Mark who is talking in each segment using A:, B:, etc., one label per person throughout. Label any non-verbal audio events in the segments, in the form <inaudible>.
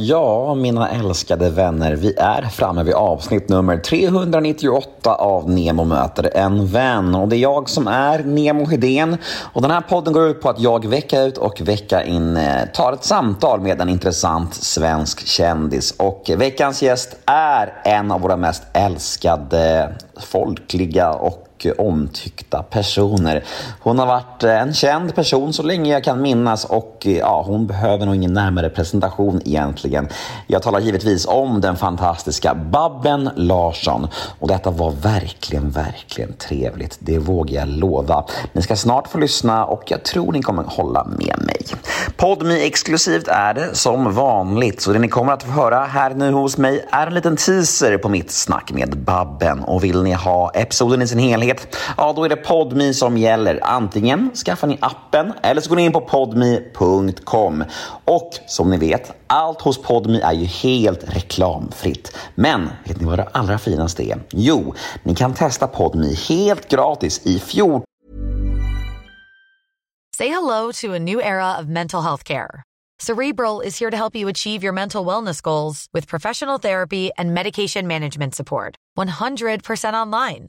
A: Ja, mina älskade vänner, vi är framme vid avsnitt nummer 398 av Nemo möter en vän. Och det är jag som är Nemo Hedén. Och den här podden går ut på att jag vecka ut och vecka in eh, tar ett samtal med en intressant svensk kändis. Och veckans gäst är en av våra mest älskade folkliga och omtyckta personer. Hon har varit eh, en känd person så länge jag kan minnas och eh, ja, hon behöver nog ingen närmare presentation egentligen. Jag talar givetvis om den fantastiska Babben Larsson och detta var verkligen, verkligen trevligt. Det vågar jag lova. Ni ska snart få lyssna och jag tror ni kommer hålla med mig. Podmi exklusivt är det som vanligt så det ni kommer att få höra här nu hos mig är en liten teaser på mitt snack med Babben och vill ni ha episoden i sin helhet verksamhet, ja då är det PodMe som gäller. Antingen skaffar ni appen eller så går ni in på podme.com. Och som ni vet, allt hos PodMe är ju helt reklamfritt. Men vet ni vad det allra finaste är? Jo, ni kan testa PodMe helt gratis i 14
B: Say hello to a new era of mental health care. Cerebral is here to help you achieve your mental wellness goals with professional therapy and medication management support. 100% online.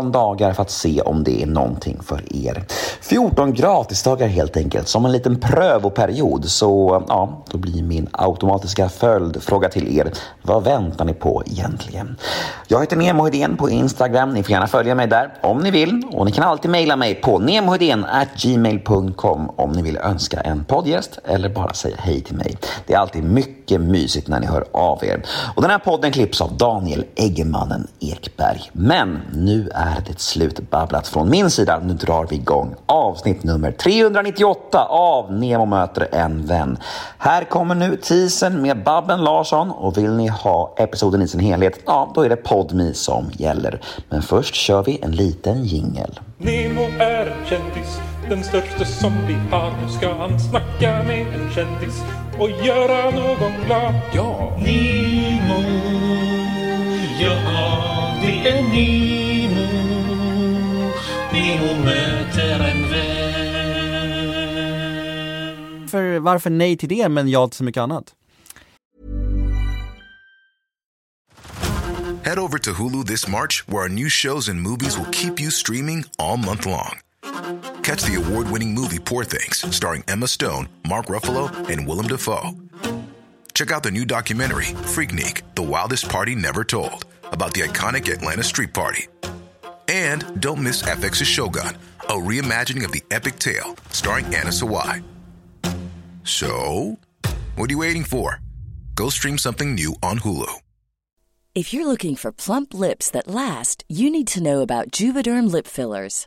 A: dagar för att se om det är någonting för er. 14 gratisdagar helt enkelt, som en liten prövoperiod. Så ja, då blir min automatiska följdfråga till er. Vad väntar ni på egentligen? Jag heter Nemo Hedén på Instagram. Ni får gärna följa mig där om ni vill. Och ni kan alltid mejla mig på gmail.com om ni vill önska en poddgäst eller bara säga hej till mig. Det är alltid mycket mysigt när ni hör av er. Och den här podden klipps av Daniel Eggemannen Ekberg. Men nu är är det slutbabblat från min sida. Nu drar vi igång avsnitt nummer 398 av Nemo möter en vän. Här kommer nu teasern med Babben Larsson och vill ni ha episoden i sin helhet, ja då är det Podmi som gäller. Men först kör vi en liten jingel.
C: Nemo är en kändis, den största som vi har. Nu ska han snacka med en kändis och göra någon glad. Ja! Nemo, ja det är Nemo
D: Varför nej till det men ja till så mycket annat?
E: Head over to Hulu this March, where our new shows and movies will keep you streaming all month long. Catch the award winning movie Poor Things, starring Emma Stone, Mark Ruffalo, and Willem Dafoe. Check out the new documentary, Freaknik The Wildest Party Never Told, about the iconic Atlanta Street Party. And don't miss FX's Shogun, a reimagining of the epic tale, starring Anna Sawai. So, what are you waiting for? Go stream something new on Hulu.
F: If you're looking for plump lips that last, you need to know about Juvederm lip fillers.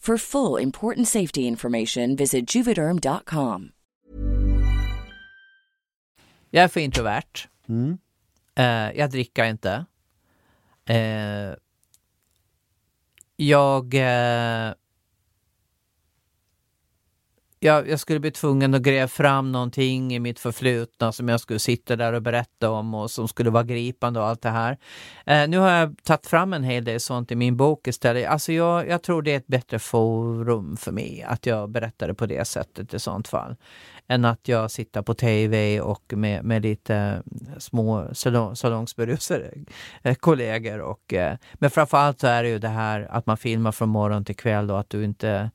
F: For full important safety information, visit juvederm.com.
G: Jag är för introvert.
D: Mm.
G: Eh, jag dricker inte. Eh, jag, eh, jag... Jag skulle bli tvungen att gräva fram någonting i mitt förflutna som jag skulle sitta där och berätta om och som skulle vara gripande och allt det här. Eh, nu har jag tagit fram en hel del sånt i min bok istället. Alltså jag, jag tror det är ett bättre forum för mig att jag berättar det på det sättet i sånt fall än att jag sitter på tv och med, med lite eh, små salong, salongsberusade eh, kollegor. Och, eh, men framförallt så är det ju det här att man filmar från morgon till kväll och att du inte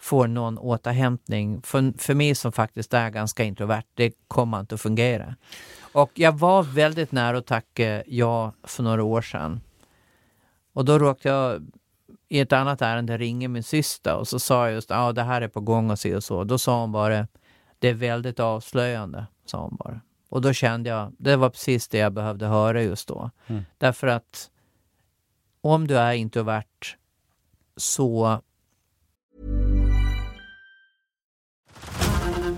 G: får någon återhämtning. För, för mig som faktiskt är ganska introvert, det kommer inte att fungera. Och jag var väldigt nära att tacka ja för några år sedan. Och då råkade jag i ett annat ärende ringa min syster och så sa jag just att ah, det här är på gång och så och så. Då sa hon bara det är väldigt avslöjande, sa hon bara. Och då kände jag, det var precis det jag behövde höra just då.
D: Mm.
G: Därför att om du är introvert så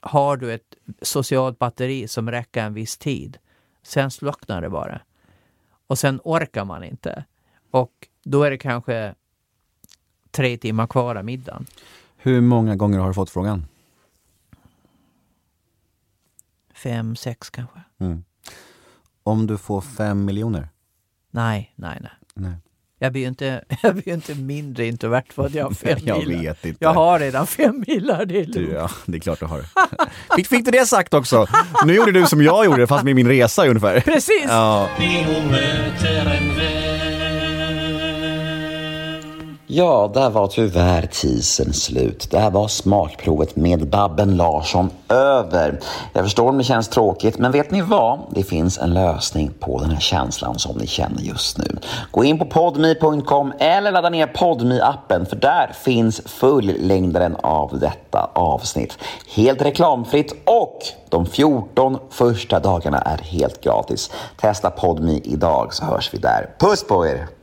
G: Har du ett socialt batteri som räcker en viss tid. Sen slocknar det bara. Och sen orkar man inte. Och då är det kanske tre timmar kvar av middagen.
D: Hur många gånger har du fått frågan?
G: Fem, sex kanske.
D: Mm. Om du får fem miljoner?
G: Nej, nej, nej.
D: Nej.
G: Jag blir ju inte, <laughs> jag blir inte mindre introvert för att jag har <laughs> fem
D: Jag
G: milar.
D: vet inte.
G: Jag har redan fem milar, det är
D: Du,
G: lugnt.
D: ja, det är klart du har. Fick, fick du det sagt också? Nu gjorde du som jag gjorde, fast med min resa ungefär.
G: Precis!
D: Ja.
A: Ja, där var tyvärr tisen slut. Det här var smakprovet med Babben Larsson över. Jag förstår om det känns tråkigt, men vet ni vad? Det finns en lösning på den här känslan som ni känner just nu. Gå in på podmi.com eller ladda ner podmi appen för där finns fullängdaren av detta avsnitt. Helt reklamfritt och de 14 första dagarna är helt gratis. Testa podmi idag så hörs vi där. Puss på er!